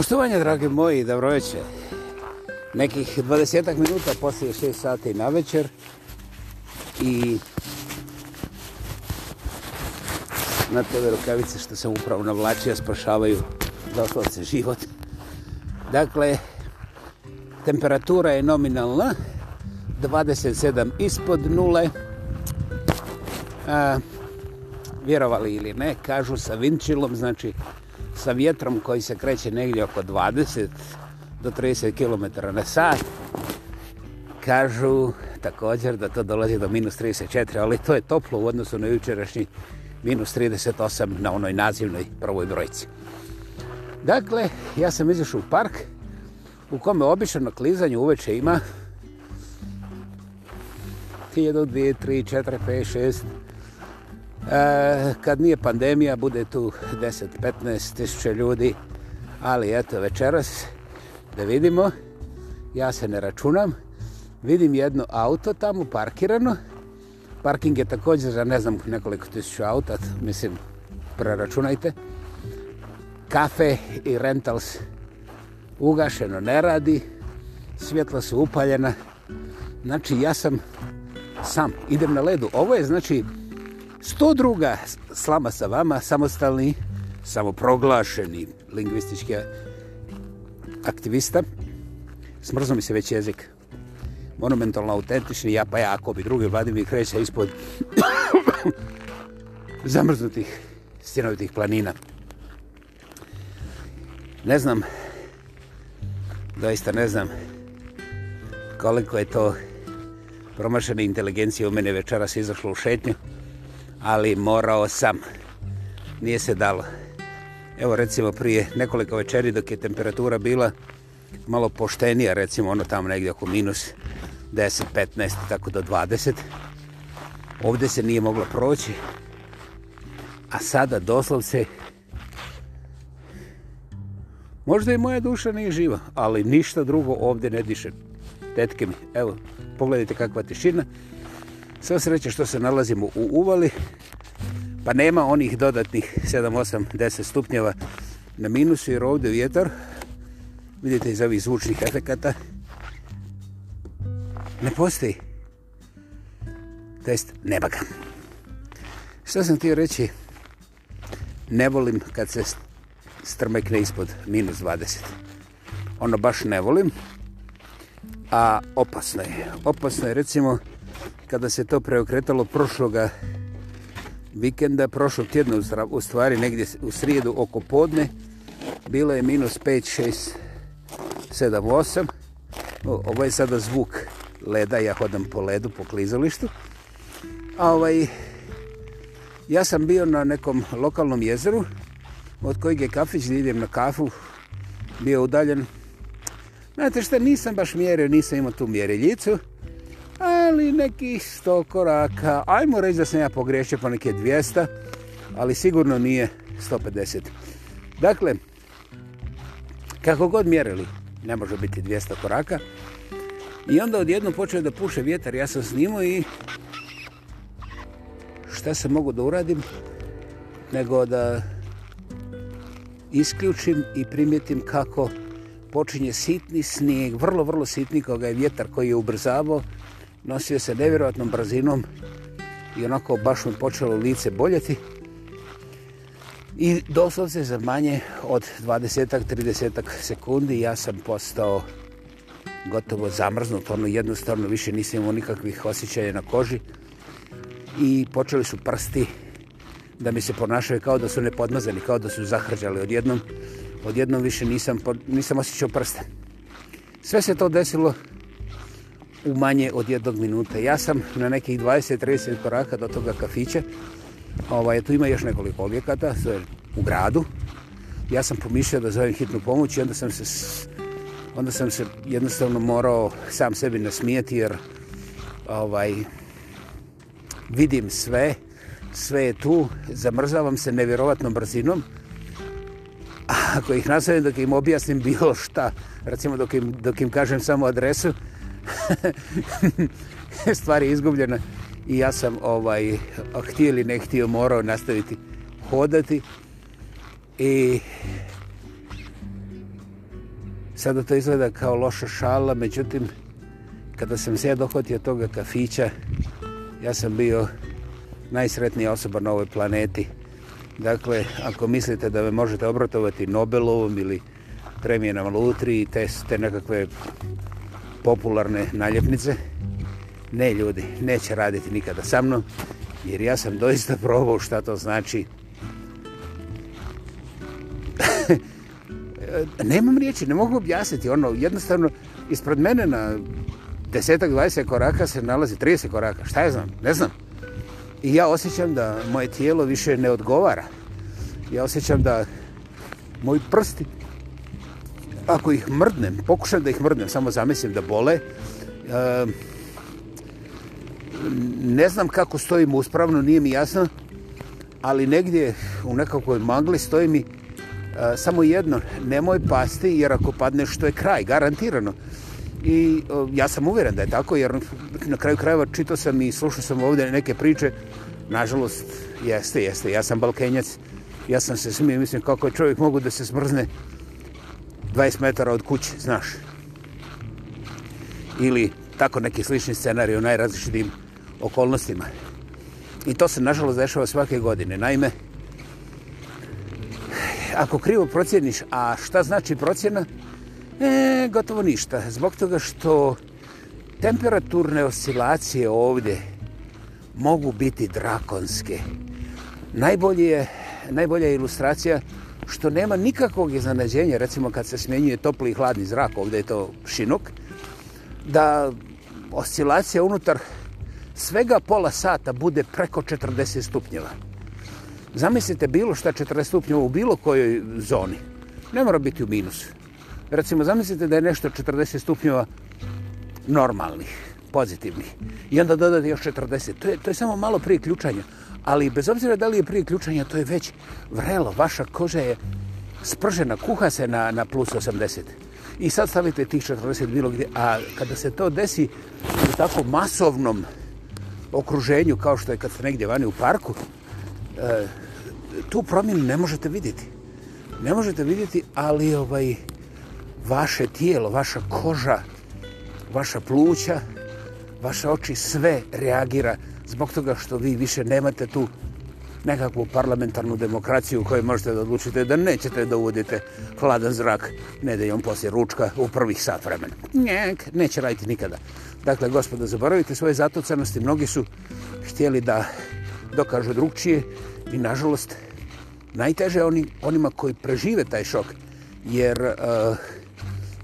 Poštovanje, dragi moji, dobroveće. Nekih 20 minuta poslije 6 sati na večer i na tebe rukavice što sam upravo navlačio sprašavaju doslovce život. Dakle, temperatura je nominalna, 27 ispod nule. A, vjerovali ili ne, kažu sa vinčilom, znači sa vjetrom koji se kreće negdje oko 20 do 30 km na sat. Kažu također da to dolazi do minus 34, ali to je toplo u odnosu na jučerašnji minus 38 na onoj nazivnoj prvoj brojci. Dakle, ja sam izašao u park u kome obično klizanje uveče ima 1, 2, 3, 4, 5, E, kad nije pandemija, bude tu 10-15 tisuća ljudi. Ali eto, večeras da vidimo. Ja se ne računam. Vidim jedno auto tamo parkirano. Parking je također za ne znam nekoliko tisuća auta. Mislim, preračunajte. Kafe i rentals ugašeno ne radi. Svjetla su upaljena. Znači, ja sam sam. Idem na ledu. Ovo je, znači, 102. slama sa vama, samostalni, samoproglašeni lingvistički aktivista. Smrzno mi se već jezik. Monumentalno autentični, ja pa ja, ako bi drugi Vladimir kreće ispod zamrznutih stjenovitih planina. Ne znam, doista ne znam koliko je to promašene inteligencije u mene večeras izašlo u šetnju ali morao sam. Nije se dalo. Evo recimo prije nekoliko večeri dok je temperatura bila malo poštenija, recimo ono tamo negdje oko minus 10, 15, tako do 20. Ovdje se nije moglo proći. A sada doslov se... Možda i moja duša nije živa, ali ništa drugo ovdje ne diše. Tetke mi, evo, pogledajte kakva tišina. Sve sreće što se nalazimo u uvali, pa nema onih dodatnih 7, 8, 10 stupnjeva na minusu, jer ovdje vjetar, vidite iz ovih zvučnih efekata, ne postoji. To jest, neba ga. Što sam htio reći, ne volim kad se strmekne ispod minus 20. Ono baš ne volim, a opasno je. Opasno je, recimo, kada se to preokretalo prošloga vikenda, prošlog tjedna u, u stvari negdje u srijedu oko podne, bilo je minus 5, 6, 7, 8. O, ovo je sada zvuk leda, ja hodam po ledu, po klizalištu. A ovaj, ja sam bio na nekom lokalnom jezeru, od kojeg je kafić, gdje idem na kafu, bio udaljen. Znate šta, nisam baš mjerio, nisam imao tu mjereljicu, ali nekih 100 koraka. Ajmo reći da sam ja pogriješio pa neke 200, ali sigurno nije 150. Dakle, kako god mjerili, ne može biti 200 koraka. I onda odjedno počeo da puše vjetar, ja sam snimao i šta se mogu da uradim, nego da isključim i primijetim kako počinje sitni snijeg, vrlo, vrlo sitni, koga je vjetar koji je ubrzavao, nosio se nevjerojatnom brzinom i onako baš mi počelo lice boljeti i doslovce za manje od 20-30 sekundi ja sam postao gotovo zamrznut, ono jednostavno više nisam imao nikakvih osjećaja na koži i počeli su prsti da mi se ponašaju kao da su nepodmazani, kao da su zahrđali odjednom, odjednom više nisam, nisam osjećao prste sve se to desilo u manje od jednog minuta. Ja sam na nekih 20-30 koraka do toga kafića. Ovaj, tu ima još nekoliko objekata u gradu. Ja sam pomišljao da zovem hitnu pomoć i onda sam se, onda sam se jednostavno morao sam sebi nasmijeti jer ovaj, vidim sve, sve je tu, zamrzavam se nevjerovatnom brzinom. Ako ih nasavim dok im objasnim bilo šta, recimo dok im, dok im kažem samo adresu, stvari izgubljena i ja sam ovaj htio ili ne htio morao nastaviti hodati i sada to izgleda kao loša šala međutim kada sam se dohvatio toga kafića ja sam bio najsretnija osoba na ovoj planeti dakle ako mislite da me možete obratovati Nobelovom ili premijenom Lutri i te, te nekakve popularne naljepnice. Ne, ljudi, neće raditi nikada sa mnom, jer ja sam doista probao šta to znači. Nemam riječi, ne mogu objasniti. Ono, jednostavno, ispred mene na desetak, dvajset koraka se nalazi 30 koraka. Šta je znam? Ne znam. I ja osjećam da moje tijelo više ne odgovara. Ja osjećam da moji prsti ako ih mrdnem, pokušam da ih mrdnem, samo zamislim da bole, e, ne znam kako stojim uspravno, nije mi jasno, ali negdje u nekakvoj mangli stoji mi e, samo jedno, nemoj pasti jer ako padneš to je kraj, garantirano. I e, ja sam uvjeren da je tako jer na kraju krajeva čito sam i slušao sam ovdje neke priče, nažalost, jeste, jeste, ja sam balkenjac, ja sam se smio, mislim kako je čovjek mogu da se smrzne, 20 metara od kuće, znaš. Ili tako neki slični scenarij u najrazličitim okolnostima. I to se nažalost dešava svake godine. Naime, ako krivo procjeniš, a šta znači procjena? E, gotovo ništa. Zbog toga što temperaturne oscilacije ovdje mogu biti drakonske. Najbolje je, najbolja ilustracija je što nema nikakvog iznenađenja, recimo kad se smjenjuje topli i hladni zrak, ovdje je to šinuk, da oscilacija unutar svega pola sata bude preko 40 stupnjeva. Zamislite bilo šta 40 stupnjeva u bilo kojoj zoni. Ne mora biti u minusu. Recimo, zamislite da je nešto 40 stupnjeva normalnih, pozitivnih. I onda dodate još 40. To je, to je samo malo prije ključanja ali bez obzira da li je prije ključanja, to je već vrelo. Vaša koža je spržena, kuha se na, na plus 80. I sad stavite tih 40 bilo gdje, a kada se to desi u tako masovnom okruženju kao što je kad ste negdje vani u parku, e, tu promjenu ne možete vidjeti. Ne možete vidjeti, ali ovaj, vaše tijelo, vaša koža, vaša pluća, vaše oči, sve reagira na zbog toga što vi više nemate tu nekakvu parlamentarnu demokraciju u kojoj možete da odlučite da nećete da uvodite hladan zrak nedeljom poslije ručka u prvih sat vremena. Njek, neće raditi nikada. Dakle, gospoda, zaboravite svoje zatocenosti. Mnogi su htjeli da dokažu drugčije i, nažalost, najteže oni, onima koji prežive taj šok, jer uh,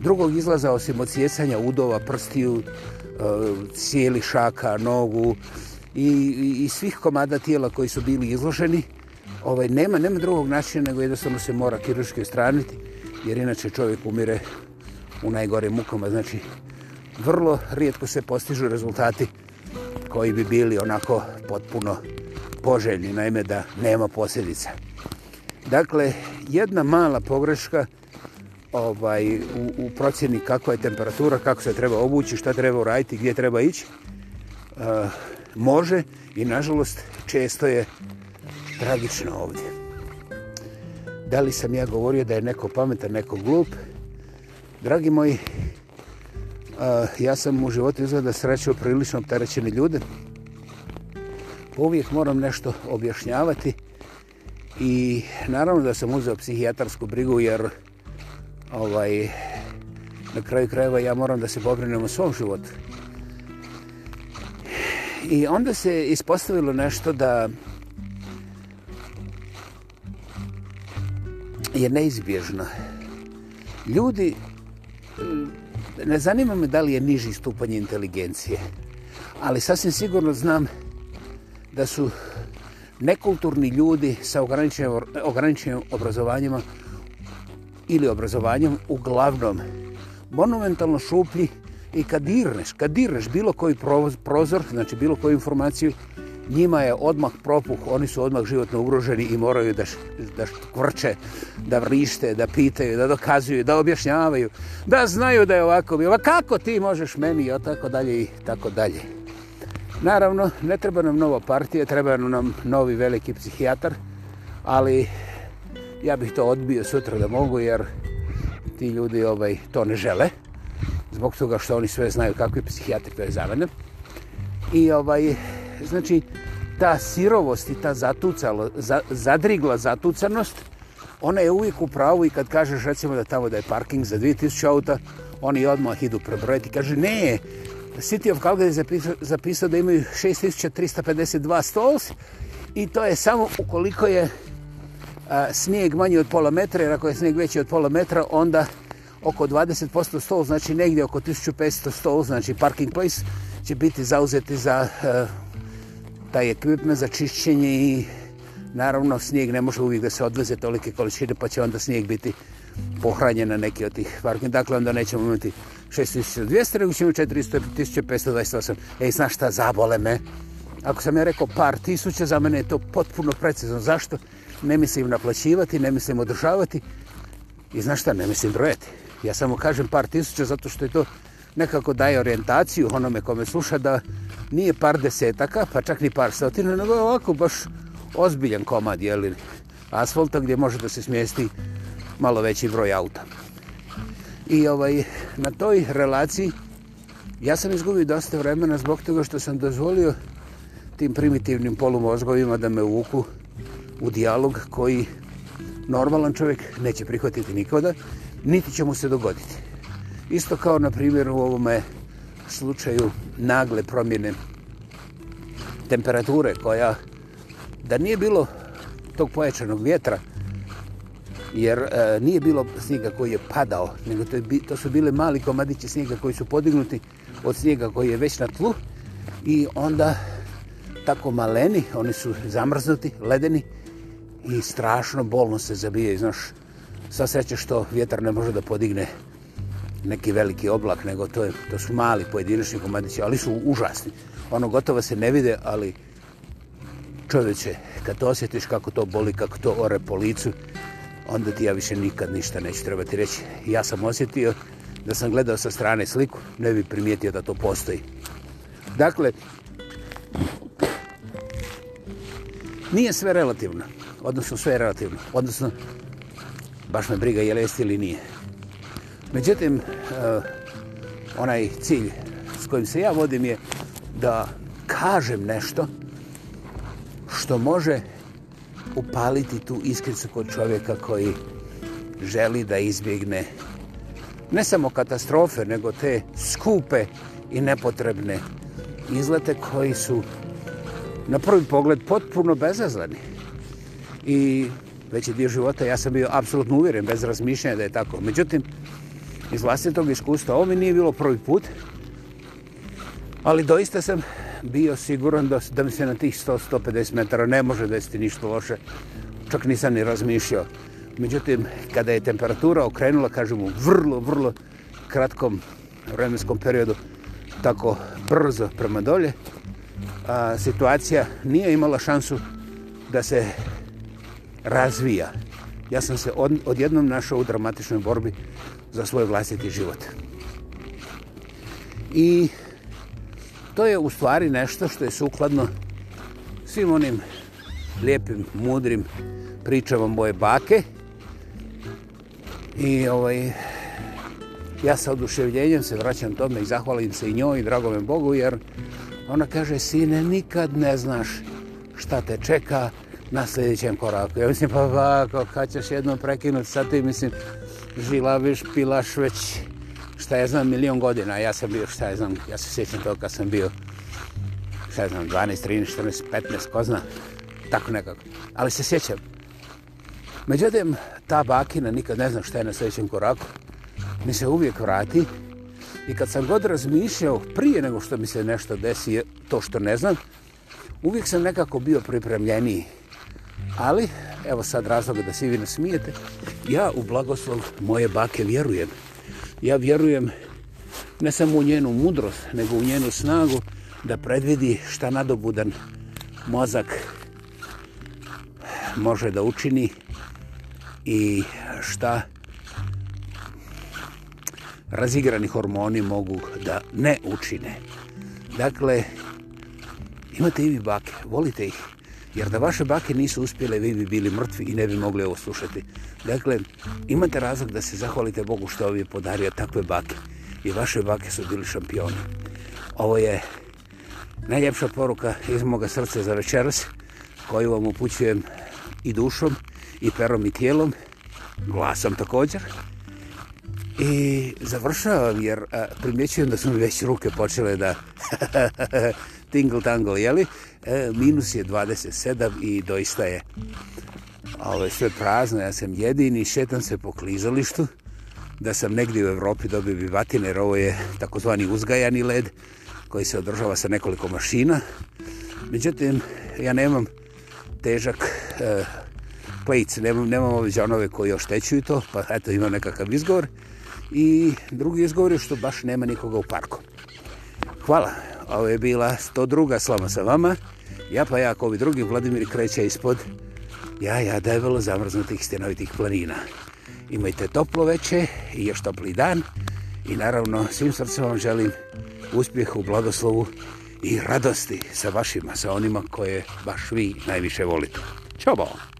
drugog izlaza osim od udova, prstiju, uh, cijeli šaka, nogu, uh, i, i, i svih komada tijela koji su bili izloženi, ovaj, nema, nema drugog načina nego jednostavno se mora kiruški ostraniti, jer inače čovjek umire u najgore mukama. Znači, vrlo rijetko se postižu rezultati koji bi bili onako potpuno poželjni, naime da nema posljedica. Dakle, jedna mala pogreška ovaj, u, u procjeni kakva je temperatura, kako se treba obući, šta treba uraditi, gdje treba ići, uh, može i nažalost često je tragično ovdje. Da li sam ja govorio da je neko pametan, neko glup? Dragi moji, ja sam u životu izgleda srećao prilično opterećene ljude. Uvijek moram nešto objašnjavati i naravno da sam uzeo psihijatarsku brigu jer ovaj, na kraju krajeva ja moram da se pobrinem u svom životu. I onda se ispostavilo nešto da je neizbježno. Ljudi, ne zanima me da li je niži stupanj inteligencije, ali sasvim sigurno znam da su nekulturni ljudi sa ograničenim, ograničenim obrazovanjima ili obrazovanjem uglavnom monumentalno šuplji I kad dirneš, kad dirneš bilo koji prozor, znači bilo koju informaciju, njima je odmah propuh, oni su odmah životno ugroženi i moraju da, da škvrče, da vrište, da pitaju, da dokazuju, da objašnjavaju, da znaju da je ovako bilo. Ma kako ti možeš meni i tako dalje i tako dalje. Naravno, ne treba nam nova partija, treba nam novi veliki psihijatar, ali ja bih to odbio sutra da mogu jer ti ljudi ovaj to ne žele zbog toga što oni sve znaju kakvi psihijatri to je zavrne. I ovaj, znači, ta sirovost i ta zatucalo, za, zadrigla zatucanost, ona je uvijek u pravu i kad kažeš recimo da tamo da je parking za 2000 auta, oni odmah idu prebrojiti. Kaže, ne, City of Calgary je zapisao, zapisao da imaju 6352 stols i to je samo ukoliko je a, snijeg manji od pola metra, jer ako je snijeg veći od pola metra, onda oko 20% stol, znači negdje oko 1500 stol, znači parking place, će biti zauzeti za e, taj equipment, za čišćenje i naravno snijeg ne može uvijek da se odveze tolike količine, pa će onda snijeg biti pohranjen na neki od tih parking. Dakle, onda nećemo imati 6200, nego ćemo 4528. Ej, znaš šta, zabole me. Ako sam ja rekao par tisuća, za mene je to potpuno precizno. Zašto? Ne mislim naplaćivati, ne mislim održavati i znaš šta, ne mislim brojati. Ja samo kažem par tisuća zato što je to nekako daje orijentaciju onome kome sluša da nije par desetaka, pa čak ni par stotina, nego je ovako baš ozbiljan komad jeli, asfalta gdje može da se smijesti malo veći broj auta. I ovaj, na toj relaciji ja sam izgubio dosta vremena zbog toga što sam dozvolio tim primitivnim polumozgovima da me uvuku u dijalog koji normalan čovjek neće prihvatiti nikada niti će mu se dogoditi. Isto kao na primjer u ovome slučaju nagle promjene temperature koja da nije bilo tog pojačanog vjetra jer e, nije bilo snijega koji je padao nego to, je, to su bile mali komadići snijega koji su podignuti od snijega koji je već na tlu i onda tako maleni oni su zamrznuti, ledeni i strašno bolno se zabije znaš, sa sreće što vjetar ne može da podigne neki veliki oblak, nego to, je, to su mali pojedinični komadići, ali su užasni. Ono gotovo se ne vide, ali čovječe, kad to osjetiš kako to boli, kako to ore po licu, onda ti ja više nikad ništa neću trebati reći. Ja sam osjetio da sam gledao sa strane sliku, ne bi primijetio da to postoji. Dakle, nije sve relativno, odnosno sve je relativno, odnosno baš me briga je li jeste ili nije. Međutim, uh, onaj cilj s kojim se ja vodim je da kažem nešto što može upaliti tu iskricu kod čovjeka koji želi da izbjegne ne samo katastrofe, nego te skupe i nepotrebne izlete koji su na prvi pogled potpuno bezazleni. I veći dio života, ja sam bio apsolutno uvjeren, bez razmišljanja da je tako. Međutim, iz vlastitog iskustva, ovo mi nije bilo prvi put, ali doista sam bio siguran da, da mi se na tih 100-150 metara ne može desiti ništa loše. Čak nisam ni razmišljao. Međutim, kada je temperatura okrenula, kažem u vrlo, vrlo kratkom vremenskom periodu, tako brzo prema dolje, a, situacija nije imala šansu da se razvija. Ja sam se od, odjednom našao u dramatičnoj borbi za svoj vlastiti život. I to je u stvari nešto što je sukladno svim onim lijepim, mudrim pričama moje bake. I ovaj, ja sa oduševljenjem se vraćam tome i zahvalim se i njoj i dragome Bogu, jer ona kaže, sine, nikad ne znaš šta te čeka, na sljedećem koraku. Ja mislim, pa, pa ako hoćeš jednom prekinuti, sad ti mislim, žilaviš, pilaš već, šta ja znam, milion godina. Ja sam bio, šta ja znam, ja se sjećam toga kad sam bio, šta ja znam, 12, 13, 14, 15, ko zna, tako nekako. Ali se sjećam. Međutim, ta bakina, nikad ne znam šta je na sljedećem koraku, mi se uvijek vrati i kad sam god razmišljao prije nego što mi se nešto desi, to što ne znam, uvijek sam nekako bio pripremljeniji Ali, evo sad razloga da svi vi nasmijete, ja u blagoslov moje bake vjerujem. Ja vjerujem ne samo u njenu mudrost, nego u njenu snagu da predvidi šta nadobudan mozak može da učini i šta razigrani hormoni mogu da ne učine. Dakle, imate i vi bake, volite ih. Jer da vaše bake nisu uspjele, vi bi bili mrtvi i ne bi mogli ovo slušati. Dakle, imate razlog da se zahvalite Bogu što vam je podario takve bake. I vaše bake su bili šampioni. Ovo je najljepša poruka iz moga srca za večeras, koju vam upućujem i dušom, i perom, i tijelom, glasom također. I završavam jer a, primjećujem da su mi već ruke počele da... tingle tangle, jeli? E, minus je 27 i doista je ove, sve prazno. Ja sam jedini, šetam se po klizalištu. Da sam negdje u Evropi dobio bi vatine, jer ovo je takozvani uzgajani led koji se održava sa nekoliko mašina. Međutim, ja nemam težak e, plejc, nemam, nemam ove džanove koji oštećuju to, pa eto imam nekakav izgovor. I drugi izgovor je što baš nema nikoga u parku. Hvala. Ovo je bila to druga slama sa vama. Ja pa ja, ovi drugi, Vladimir kreće ispod. Ja, ja, develo zamrznutih stjenovitih planina. Imajte toplo veče i još topli dan. I naravno, svim srcem vam želim uspjeh u blagoslovu i radosti sa vašima, sa onima koje baš vi najviše volite. Ćao, bolo!